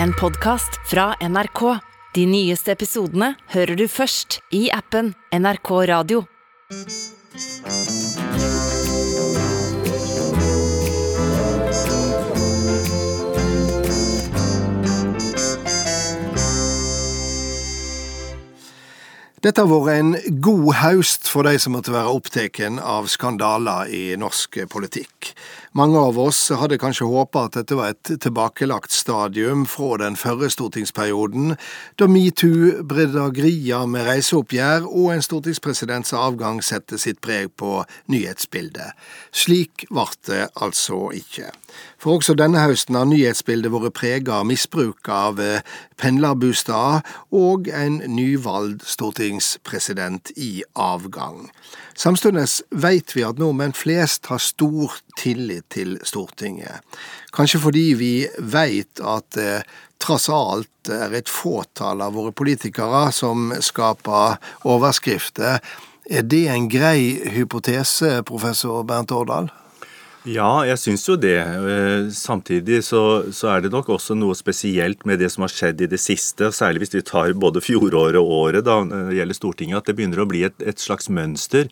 En podkast fra NRK. De nyeste episodene hører du først i appen NRK Radio. Dette har vært en god høst for de som måtte være opptatt av skandaler i norsk politikk. Mange av oss hadde kanskje håpa at dette var et tilbakelagt stadium fra den førre stortingsperioden, da metoo, bedragerier med reiseoppgjør og en stortingspresidents avgang sette sitt preg på nyhetsbildet. Slik ble det altså ikke. For også denne høsten har nyhetsbildet vært prega av misbruk av pendlerbostad pendlerbosteder og en nyvalgt stortingspresident i avgang. Samtidig vet vi at nordmenn flest har stor tillit til Stortinget. Kanskje fordi vi vet at det tross alt er et fåtall av våre politikere som skaper overskrifter. Er det en grei hypotese, professor Bernt Årdal? Ja, jeg syns jo det. Eh, samtidig så, så, er det nok også noe spesielt med det som har skjedd i det siste, særlig hvis vi tar både fjoråret og året da, når det gjelder Stortinget, at det begynner å bli et, et slags mønster.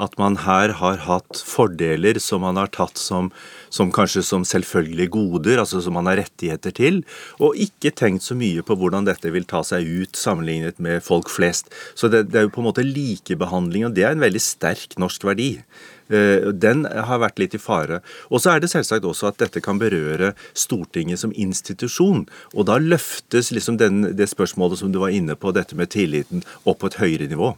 At man her har hatt fordeler som man har tatt som, som kanskje som selvfølgelige goder, altså som man har rettigheter til, og ikke tenkt så mye på hvordan dette vil ta seg ut sammenlignet med folk flest. Så det, det er jo på en måte likebehandling, og det er en veldig sterk norsk verdi. Eh, den har vært litt i fare. Og så er det selvsagt også at dette kan berøre Stortinget som institusjon. Og da løftes liksom den, det spørsmålet som du var inne på, dette med tilliten, opp på et høyere nivå.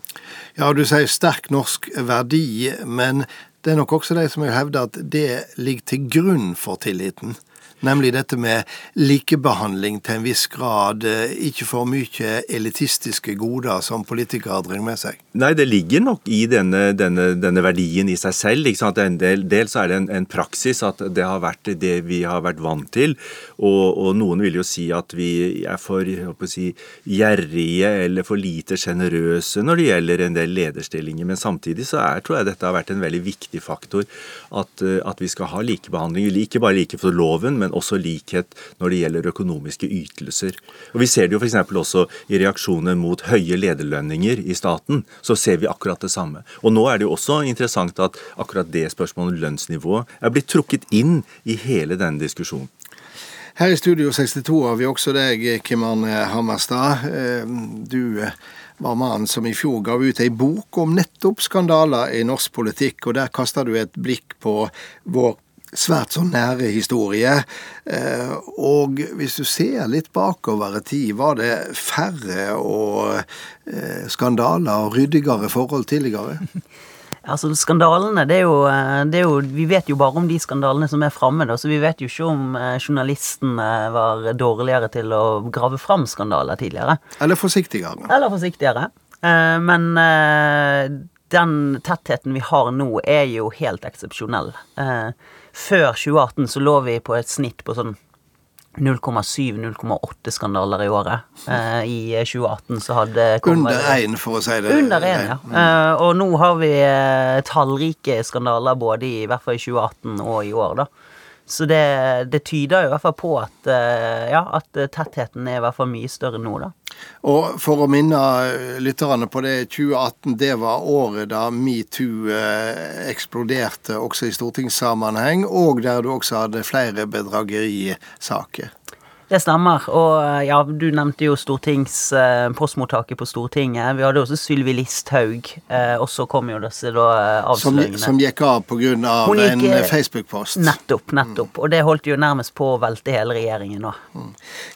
Ja, du sier sterk norsk verdi, men det er nok også de som vil hevde at det ligger til grunn for tilliten nemlig dette med likebehandling til en viss grad, eh, ikke for mye elitistiske goder som politikere drar med seg? Nei, det ligger nok i denne, denne, denne verdien i seg selv. Ikke sant? En del, del så er det en, en, praksis at det har vært det vi har vært vant til. Og, og noen vil jo si at vi er for si, gjerrige eller for lite sjenerøse når det gjelder en del lederstillinger. Men samtidig så er, tror jeg dette har vært en veldig viktig faktor. At, at vi skal ha likebehandling. Ikke bare like for loven, men også likhet når det gjelder økonomiske ytelser. Og Vi ser det jo f.eks. også i reaksjoner mot høye lederlønninger i staten. Så ser vi akkurat det samme. Og nå er det jo også interessant at akkurat det spørsmålet om lønnsnivået er blitt trukket inn i hele denne diskusjonen. Her i Studio 62 har vi også deg, Kim Arne Hammerstad. Eh, du var mannen som i fjor ga ut ei bok om nettopp skandaler i norsk politikk, og der kasta du et blikk på vår svært sånn nære historie. Eh, og hvis du ser litt bakover i tid, var det færre og eh, skandaler og ryddigere forhold tidligere? Altså, skandalene, det er, jo, eh, det er, jo, Vi vet jo bare om de skandalene som er framme, så vi vet jo ikke om journalistene var dårligere til å grave fram skandaler tidligere. Eller forsiktigere. Eller forsiktigere. Men den tettheten vi har nå, er jo helt eksepsjonell. Før 2018 så lå vi på et snitt på sånn 0,7-0,8 skandaler i året. Eh, I 2018 så hadde kommet, Under én, for å si det. Under én, ja. Eh, og nå har vi eh, tallrike skandaler både i, i hvert fall i 2018 og i år, da. Så det, det, tyder i hvert fall på at, eh, ja, at tettheten er i hvert fall mye større nå, da. Og for å minne lytterne på det, 2018 det var året da metoo eh, eksploderte også i stortingssammenheng, og der du også hadde flere bedragerisaker. Det stemmer. Og eh, ja, du nevnte jo stortings eh, postmottaket på Stortinget. Vi hadde også Sylvi Listhaug, eh, og så kom jo disse da avsløringene. Som, som gikk av pga. en Facebook-post. Nettopp, nettopp. Mm. Og det holdt jo nærmest på å velte hele regjeringen nå. Mm.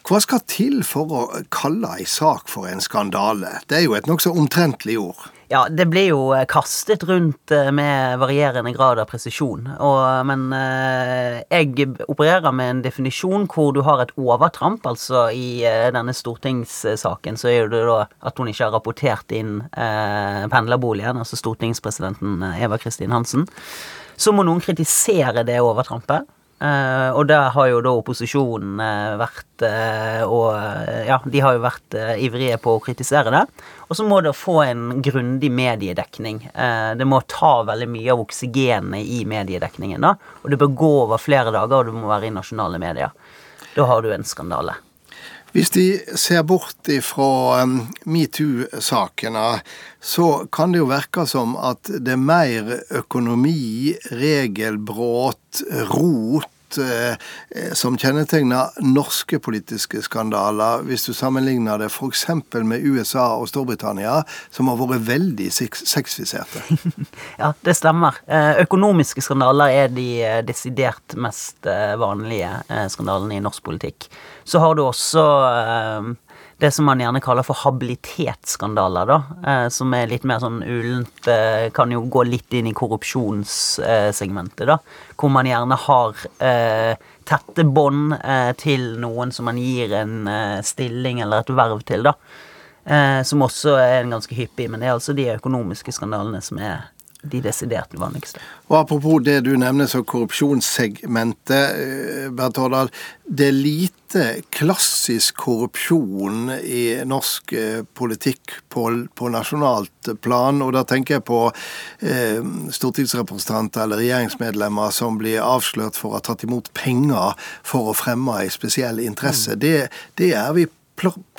Hva skal til for å kalle ei sak for en skandale? Det er jo et nokså omtrentlig ord. Ja, det blir jo eh, kastet rundt eh, med varierende grad av presisjon. Og, men eh, jeg opererer med en definisjon hvor du har et overtramp. Altså i denne stortingssaken så er det da at hun ikke har rapportert inn pendlerboligen, altså stortingspresidenten Eva Kristin Hansen. Så må noen kritisere det overtrampet. Uh, og der har jo da opposisjonen uh, vært uh, Og ja, de har jo vært ivrige på å kritisere det. Og så må det få en grundig mediedekning. det må ta veldig mye av oksygenet i mediedekningen. da, Og det bør gå over flere dager, og det må være i nasjonale medier. Da har du en skandale. Hvis de ser bort ifra um, metoo-sakene, så kan det jo virke som at det er mer økonomi, regelbrudd, rot som kjennetegner norske politiske skandaler, hvis du sammenligner det f.eks. med USA og Storbritannia, som har vært veldig sexfiserte. ja, det stemmer. Eh, økonomiske skandaler er de eh, desidert mest vanlige skandalene i norsk politikk. Så har du også det som man gjerne kaller for habilitetsskandaler, da. Eh, som er litt mer sånn ulent eh, Kan jo gå litt inn i korrupsjonssegmentet, da. Hvor man gjerne har eh, tette bånd eh, til noen som man gir en eh, stilling eller et verv til, da. Eh, som også er en ganske hyppig, men det er altså de økonomiske skandalene som er de desidert vanligste. Og Apropos det du nevner som korrupsjonssegmentet, eh, Bernt Årdal. Det er lite klassisk korrupsjon i norsk eh, politikk på, på nasjonalt plan. Og da tenker jeg på eh, stortingsrepresentanter eller regjeringsmedlemmer som blir avslørt for å ha tatt imot penger for å fremme en spesiell interesse. Mm. Det, det er vi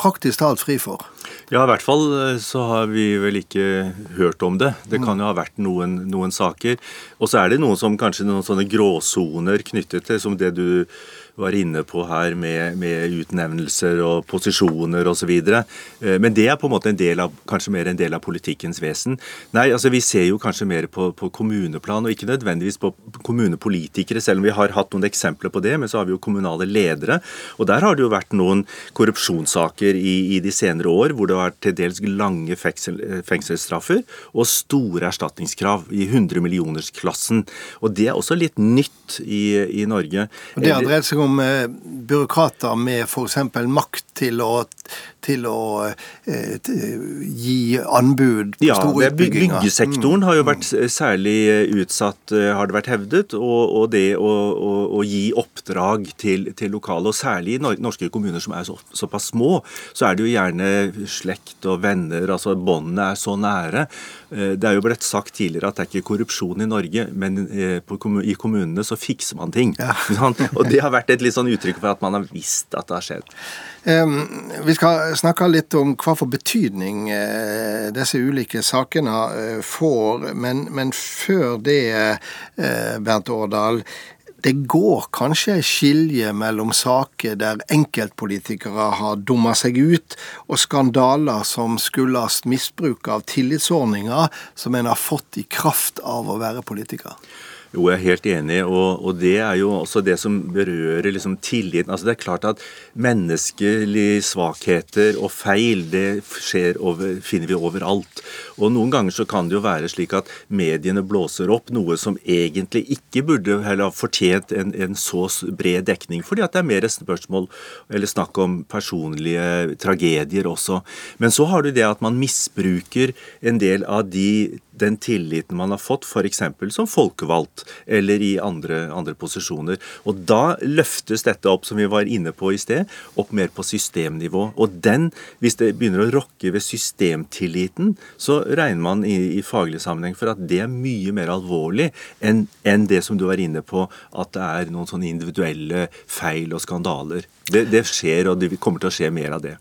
praktisk talt fri for? Ja, i hvert fall eh, så har vi vel ikke hørt om det. Det kan jo ha vært noen, noen saker. Og så er det noen som kanskje noen sånne gråsoner knyttet til, som det du var inne på her med, med utnevnelser og posisjoner osv. Eh, men det er på en måte en del av, kanskje mer en del av politikkens vesen. Nei, altså Vi ser jo kanskje mer på, på kommuneplan, og ikke nødvendigvis på kommunepolitikere, selv om vi har hatt noen eksempler på det. Men så har vi jo kommunale ledere. Og der har det jo vært noen korrupsjonssaker i, i de senere år hvor det har vært til dels lange fengsel, fengselsstraffer og store erstatningskrav i 100 millionersklassen. Og det er også litt nytt i, i Norge. Og det har dreid seg om eh, byråkrater med f.eks. makt til å, til å eh, gi anbud på ja, store utbygginger. Ja, Byggesektoren har jo vært særlig eh, utsatt, eh, har det vært hevdet. Og, og det å, å, å, gi oppdrag til, til, lokale, og særlig i norske kommuner som er så, såpass små, så er det jo gjerne slekt og venner, altså båndene er så nære. Det er jo blitt sagt tidligere at det er ikke korrupsjon i Norge, men i kommunene så fikser man ting. Ja. Og det har vært et litt sånn uttrykk for at man har visst at det har skjedd. Vi skal snakke litt om hva for betydning eh, disse ulike sakene eh, får, men, men før det, eh, Bernt Årdal. Det går kanskje skilje mellom saker der enkeltpolitikere har dumma seg ut, og skandaler som skyldes misbruk av tillitsordninger som en har fått i kraft av å være politiker? Jo, jeg er helt enig, og, og, det er jo også det som berører liksom tilliten. Altså Det er klart at menneskelige svakheter og feil, det over, finner vi overalt. Og noen ganger så kan det jo være slik at mediene blåser opp noe som egentlig ikke burde heller ha fortjent en, en så bred dekning, fordi at det er mer spørsmål eller snakk om personlige tragedier også. Men så har du det at man misbruker en del av de den tilliten man har fått, f.eks. som folkevalgt eller i andre, andre, posisjoner. Og Da løftes dette opp, som vi var inne på i sted, opp mer på systemnivå. Og den, hvis det begynner å rokke ved systemtilliten, så regner man i, i faglig sammenheng for at det er mye mer alvorlig enn, en det som du var inne på, at det er noen sånne individuelle feil og skandaler. Det, det skjer, og det kommer til å skje mer av det.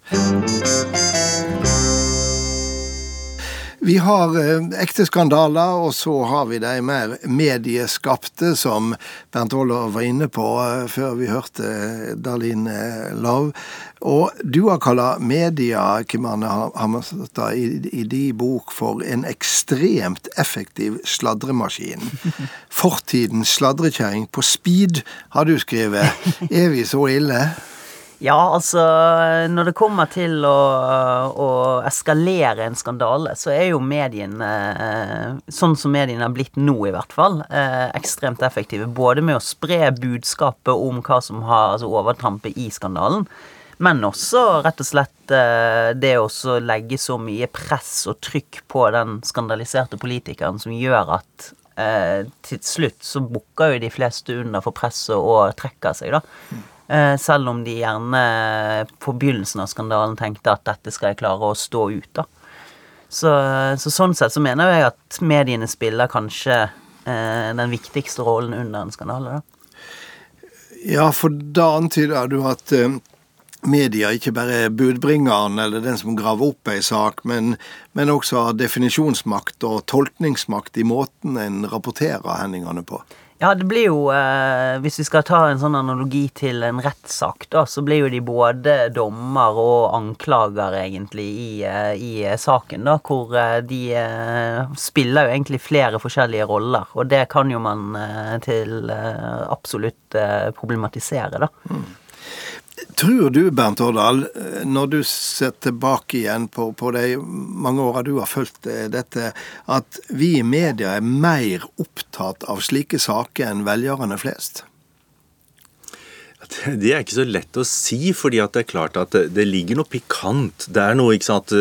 Vi har eh, ekte skandaler, og så har vi de mer medieskapte, som Bernt Aaler var inne på eh, før vi hørte eh, Darlin Lov. Og du har kalla media, Kim Arne Hammerstad, i din bok for en ekstremt effektiv sladremaskin. Fortidens sladrekjerring på speed, har du skrevet. Er vi så ille? Ja, altså Når det kommer til å, å eskalere en skandale, så er jo mediene, eh, sånn som mediene har blitt nå i hvert fall, eh, ekstremt effektive. Både med å spre budskapet om hva som har altså overtrampet i skandalen, men også rett og slett eh, det å legge så mye press og trykk på den skandaliserte politikeren som gjør at til slutt så bukker jo de fleste under for presset og trekker seg, da. Eh, selv om de gjerne på begynnelsen av skandalen tenkte at dette skal jeg klare å stå ut, av. Så, så sånn sett så mener jeg at mediene spiller kanskje eh, den viktigste rollen under en skandale, da. Ja, for da antyder du at eh, media ikke bare er budbringeren eller den som graver opp ei sak, men, men også har definisjonsmakt og tolkningsmakt i måten en rapporterer hendelsene på. Ja, det blir jo eh, Hvis vi skal ta en sånn analogi til en rettssak, da, så blir jo de både dommer og anklager, egentlig, i, eh, i saken, da, hvor eh, de eh, spiller jo egentlig flere forskjellige roller. Og det kan jo man eh, til eh, absolutt problematisere, da. Mm. Tror du, Bernt Årdal, når du ser tilbake igjen på, på de mange åra du har fulgt eh, dette, at vi i media er mer opptatt av slike saker enn velgerne flest? Det er ikke så lett å si, fordi det er klart at det ligger noe pikant. Det er noe sant,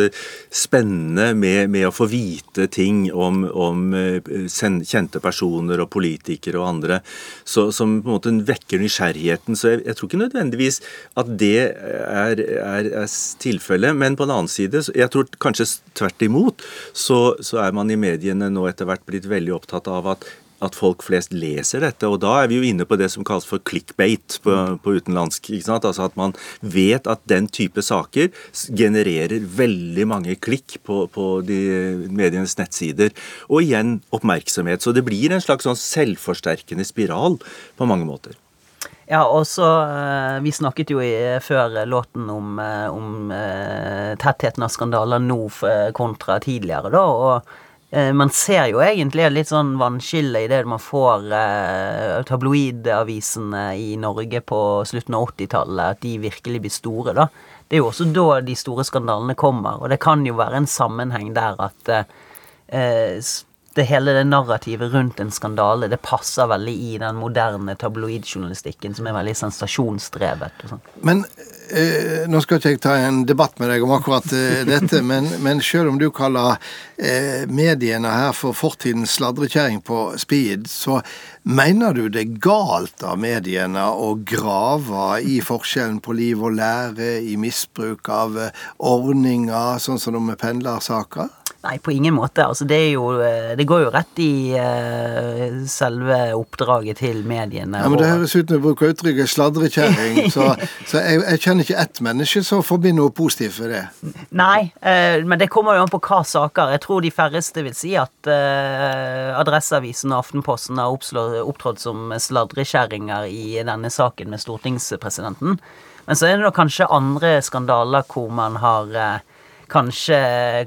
spennende med, med, å få vite ting om, om, eh, kjente personer og politikere og andre, så, som på en måte vekker nysgjerrigheten. Så jeg, jeg, tror ikke nødvendigvis at det er, er, er tilfellet. Men på den annen side, jeg tror kanskje tvert imot, så, så er man i mediene nå etter hvert blitt veldig opptatt av at at folk flest leser dette. Og da er vi jo inne på det som kalles for clickbait på, på utenlandsk. Altså At man vet at den type saker genererer veldig mange klikk på, på medienes nettsider. Og igjen oppmerksomhet. Så det blir en slags sånn selvforsterkende spiral på mange måter. Ja, og så eh, Vi snakket jo i, før låten om, eh, om uh, tettheten av skandaler nå kontra tidligere, da. og Eh, man ser jo egentlig et litt sånn vannskille i det man får eh, tabloidavisene i Norge på slutten av 80-tallet, at de virkelig blir store, da. Det er jo også da de store skandalene kommer, og det kan jo være en sammenheng der at eh, det hele det narrativet rundt en skandale, det passer veldig i den moderne tabloidjournalistikken, som er veldig sensasjonsdrevet. sånn. Men eh, nå skal ikke jeg ta en debatt med deg om akkurat eh, dette, men, men selv om du kaller eh, mediene her for fortidens sladrekjerring på speed, så mener du det er galt av mediene å grave i forskjellen på liv og lære, i misbruk av eh, ordninger, sånn som med pendlersaker? Nei, på ingen måte. Altså, det, jo, eh, det går jo rett i uh, selve oppdraget til mediene. Ja, men Det høres ut når du bruker uttrykket 'sladrekjerring', så, så jeg, jeg, kjenner ikke ett menneske som forbinder noe positivt med det. Nei, uh, men det kommer jo an på hva saker. Jeg tror de færreste vil si at uh, Adresseavisen og Aftenposten har opptrådt som sladrekjerringer i denne saken med stortingspresidenten. Men så er det nok kanskje andre skandaler hvor man har kanskje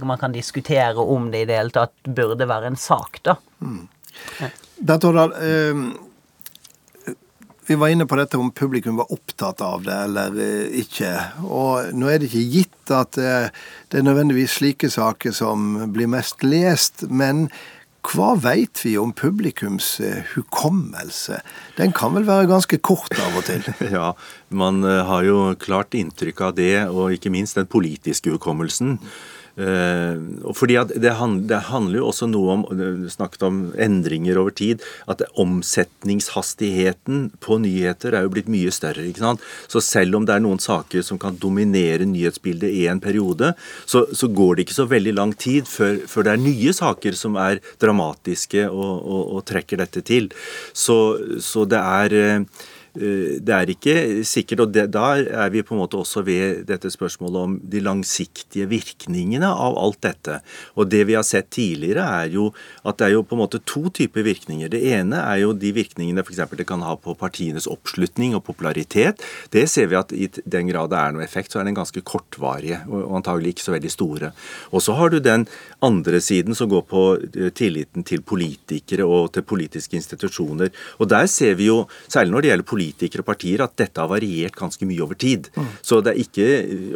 man kan diskutere om det i det hele tatt burde være en sak, da. Mm. Bert Årdal, eh, vi var inne på dette om publikum var opptatt av det eller eh, ikke. Og nå er det ikke gitt at eh, det er nødvendigvis slike saker som blir mest lest, men hva veit vi om publikums eh, hukommelse? Den kan vel være ganske kort av og til? ja, man eh, har jo klart inntrykk av det, og ikke minst den politiske hukommelsen. Uh, fordi det, hand, det, handler jo også noe om Du snakket om endringer over tid. At omsetningshastigheten på nyheter er jo blitt mye større. ikke sant? Så selv om det er noen saker som kan dominere nyhetsbildet i en periode, så, så går det ikke så veldig lang tid før, før, det er nye saker som er dramatiske og, og, og trekker dette til. Så, så det er Eh, det er ikke sikkert, og det, da er vi på en måte også ved dette spørsmålet om de langsiktige virkningene av alt dette. Og det vi har sett tidligere, er jo at det er jo på en måte to typer virkninger. Det ene er jo de virkningene f.eks. det kan ha på partienes oppslutning og popularitet. Det ser vi at i den grad det er noe effekt, så er den ganske kortvarige og antagelig ikke så veldig store. Og så har du den andre siden som går på eh, tilliten til politikere og til politiske institusjoner. Og der ser vi jo, særlig når det gjelder politikere, politikere og partier at dette har variert ganske mye over tid. Mm. Så det er ikke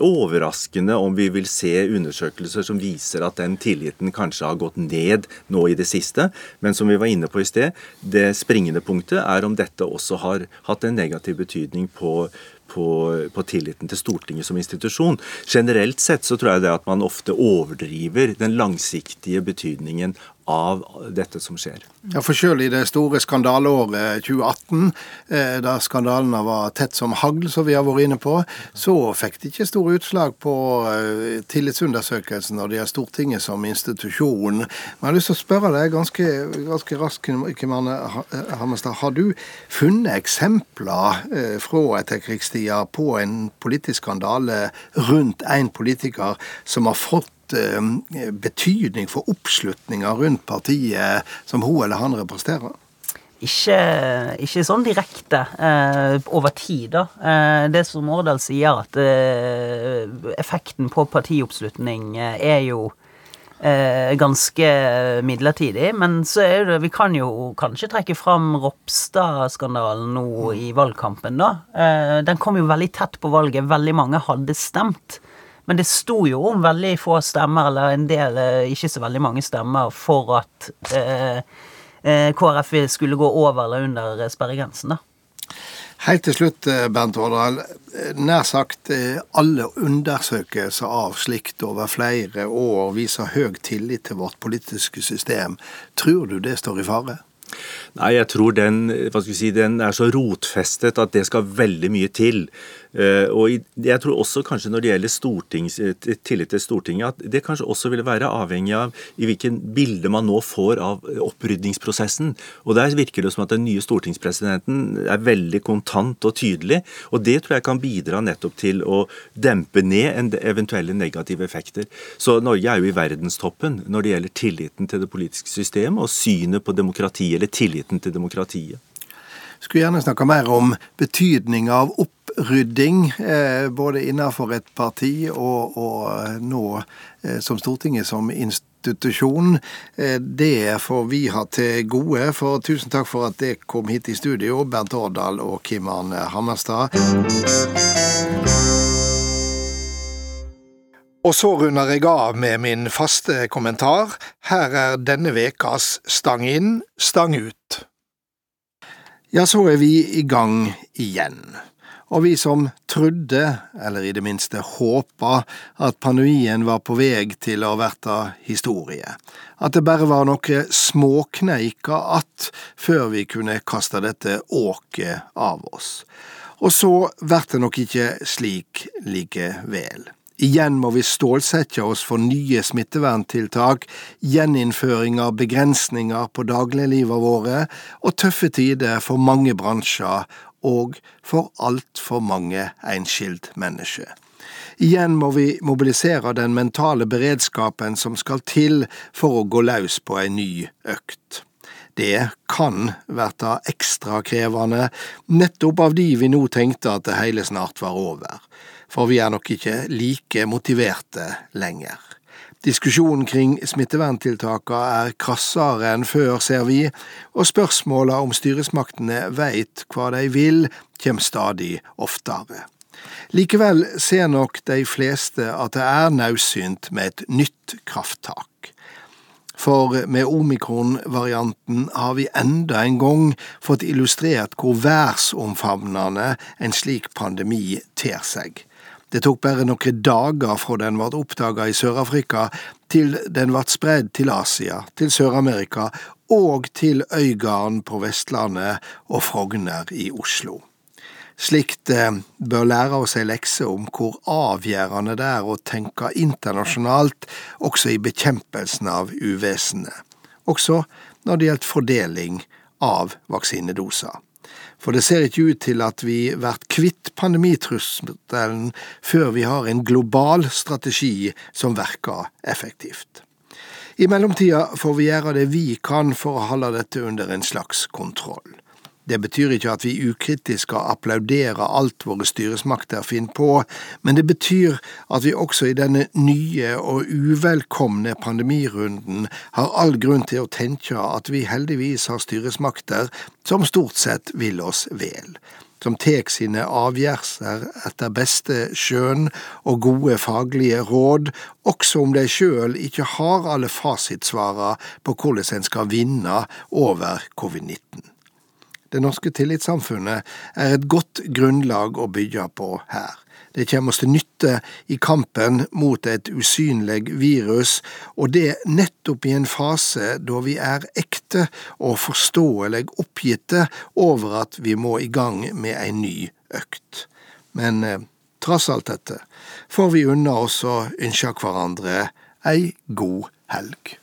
overraskende om vi vil se undersøkelser som viser at den tilliten kanskje har gått ned nå i det siste. Men som vi var inne på i sted, det springende punktet er om dette også har hatt en negativ betydning på på, på, tilliten til Stortinget som institusjon. Generelt sett så tror jeg det at man ofte overdriver den langsiktige betydningen av dette som skjer. Ja, for selv i det store skandaleåret 2018, eh, da skandalene var tett som hagl, som vi har vært inne på, så fikk det ikke store utslag på eh, tillitsundersøkelsen når det gjelder Stortinget som institusjon. Men jeg har lyst til å spørre deg ganske, ganske raskt, Kim Hammerstad. Har du funnet eksempler eh, fra etterkrigstida på en politisk skandale rundt en politiker som har fått Eh, betydning for oppslutninga rundt partiet som hun eller han representerer? Ikke, ikke sånn direkte eh, over tid, da. Eh, det som Årdal sier, at eh, effekten på partioppslutning eh, er jo eh, ganske midlertidig. Men så er det Vi kan jo kanskje trekke fram Ropstad-skandalen nå i valgkampen, da. den kom jo veldig tett på valget. Veldig mange hadde stemt. Men det sto jo om veldig få stemmer, eller en del, eh, ikke så veldig mange stemmer, for at eh, eh KrF skulle gå over eller under sperregrensen, da. Helt til slutt, eh, Bernt Årdal. Nær sagt alle undersøkelser av slikt over flere år viser høy tillit til vårt politiske system. Tror du det står i fare? Nei, jeg tror den, si, den er så rotfestet at det skal veldig mye til. Eh, og jeg tror også kanskje når det gjelder eh, tillit til Stortinget, at det kanskje også vil være avhengig av i hvilken bilde man nå får av opprydningsprosessen. Og Der virker det som at den nye stortingspresidenten er veldig kontant og tydelig. Og det tror jeg kan bidra nettopp til å dempe ned eventuelle negative effekter. Så Norge er jo i verdenstoppen når det gjelder tilliten til det politiske systemet og synet på demokratiet, eller tilliten til demokratiet. Skulle gjerne snakke mer om betydning av opp rydding, eh, både innenfor et parti og, og eh, nå eh, som Stortinget som institusjon. Det får vi ha til gode, for tusen takk for at dere kom hit i studio, Bernt Årdal og Kim Arne Hammerstad. Og så runder jeg av med min faste kommentar. Her er denne vekas Stang inn, stang ut. Ja, så er vi i gang igjen og vi som trodde, eller i det minste håpa, at pandemien var på vei til å verta historie, at det bare var noe småkneika att før vi kunne kaste dette åket av oss. Og så vert det nok ikke slik likevel. Igjen må vi stålsette oss for nye smitteverntiltak, gjeninnføring av begrensninger på dagliglivet våre og tøffe tider for mange bransjer og for altfor mange enskildmennesker. Igjen må vi mobilisere den mentale beredskapen som skal til for å gå løs på ei ny økt. Det kan verta ekstra krevende, nettopp av de vi nå tenkte at det hele snart var over, for vi er nok ikke like motiverte lenger. Diskusjonen kring smitteverntiltakene er krassere enn før, ser vi, og spørsmåla om styresmaktene veit hva de vil, kjem stadig oftere. Likevel ser nok de fleste at det er naudsynt med et nytt krafttak. For med omikron-varianten har vi enda en gang fått illustrert hvor værsomfavnende en slik pandemi ter seg. Det tok bare noen dager fra den ble oppdaga i Sør-Afrika, til den ble spredd til Asia, til Sør-Amerika og til Øygarden på Vestlandet og Frogner i Oslo. Slikt eh, bør lære oss ei lekse om hvor avgjørende det er å tenke internasjonalt også i bekjempelsen av uvesenet, også når det gjelder fordeling av vaksinedoser for det ser ikke ut til at vi blir kvitt pandemitrusselen før vi har en global strategi som virker effektivt. I mellomtida får vi gjøre det vi kan for å holde dette under en slags kontroll. Det betyr ikke at vi ukritisk skal applaudere alt våre styresmakter finner på, men det betyr at vi også i denne nye og uvelkomne pandemirunden har all grunn til å tenke at vi heldigvis har styresmakter som stort sett vil oss vel som tek sine avgjørelser etter beste skjønn og gode faglige råd, også om de sjøl ikke har alle fasitsvara på hvordan en skal vinne over covid-19. Det norske tillitssamfunnet, er et godt grunnlag å bygge på her. Det kommer oss til nytte i kampen mot et usynlig virus, og det nettopp i en fase da vi er ekte og forståelig oppgitte over at vi må i gang med ei ny økt. Men eh, trass alt dette får vi unna oss å ønske hverandre ei god helg.